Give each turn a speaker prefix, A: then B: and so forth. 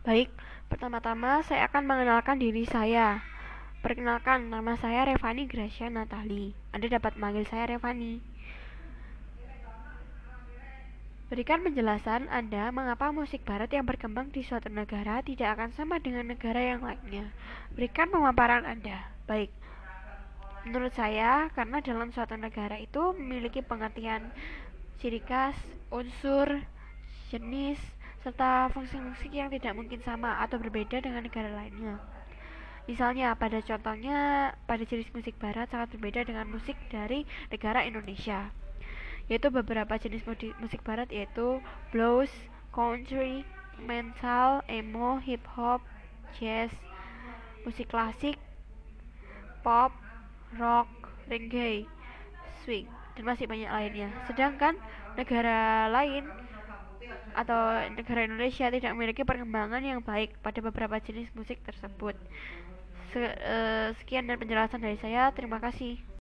A: Baik, pertama-tama saya akan mengenalkan diri saya. Perkenalkan, nama saya Revani Gracia Natali. Anda dapat memanggil saya Revani. Berikan penjelasan Anda mengapa musik barat yang berkembang di suatu negara tidak akan sama dengan negara yang lainnya. Berikan pemaparan Anda. Baik. Menurut saya, karena dalam suatu negara itu memiliki pengertian ciri khas, unsur, jenis, serta fungsi-fungsi yang tidak mungkin sama atau berbeda dengan negara lainnya. Misalnya, pada contohnya, pada jenis musik barat sangat berbeda dengan musik dari negara Indonesia. Yaitu beberapa jenis musik barat yaitu blues, country, metal, emo, hip hop, jazz, musik klasik, pop, rock, reggae, swing, dan masih banyak lainnya. Sedangkan negara lain atau negara Indonesia tidak memiliki perkembangan yang baik pada beberapa jenis musik tersebut. Sekian dan penjelasan dari saya. Terima kasih.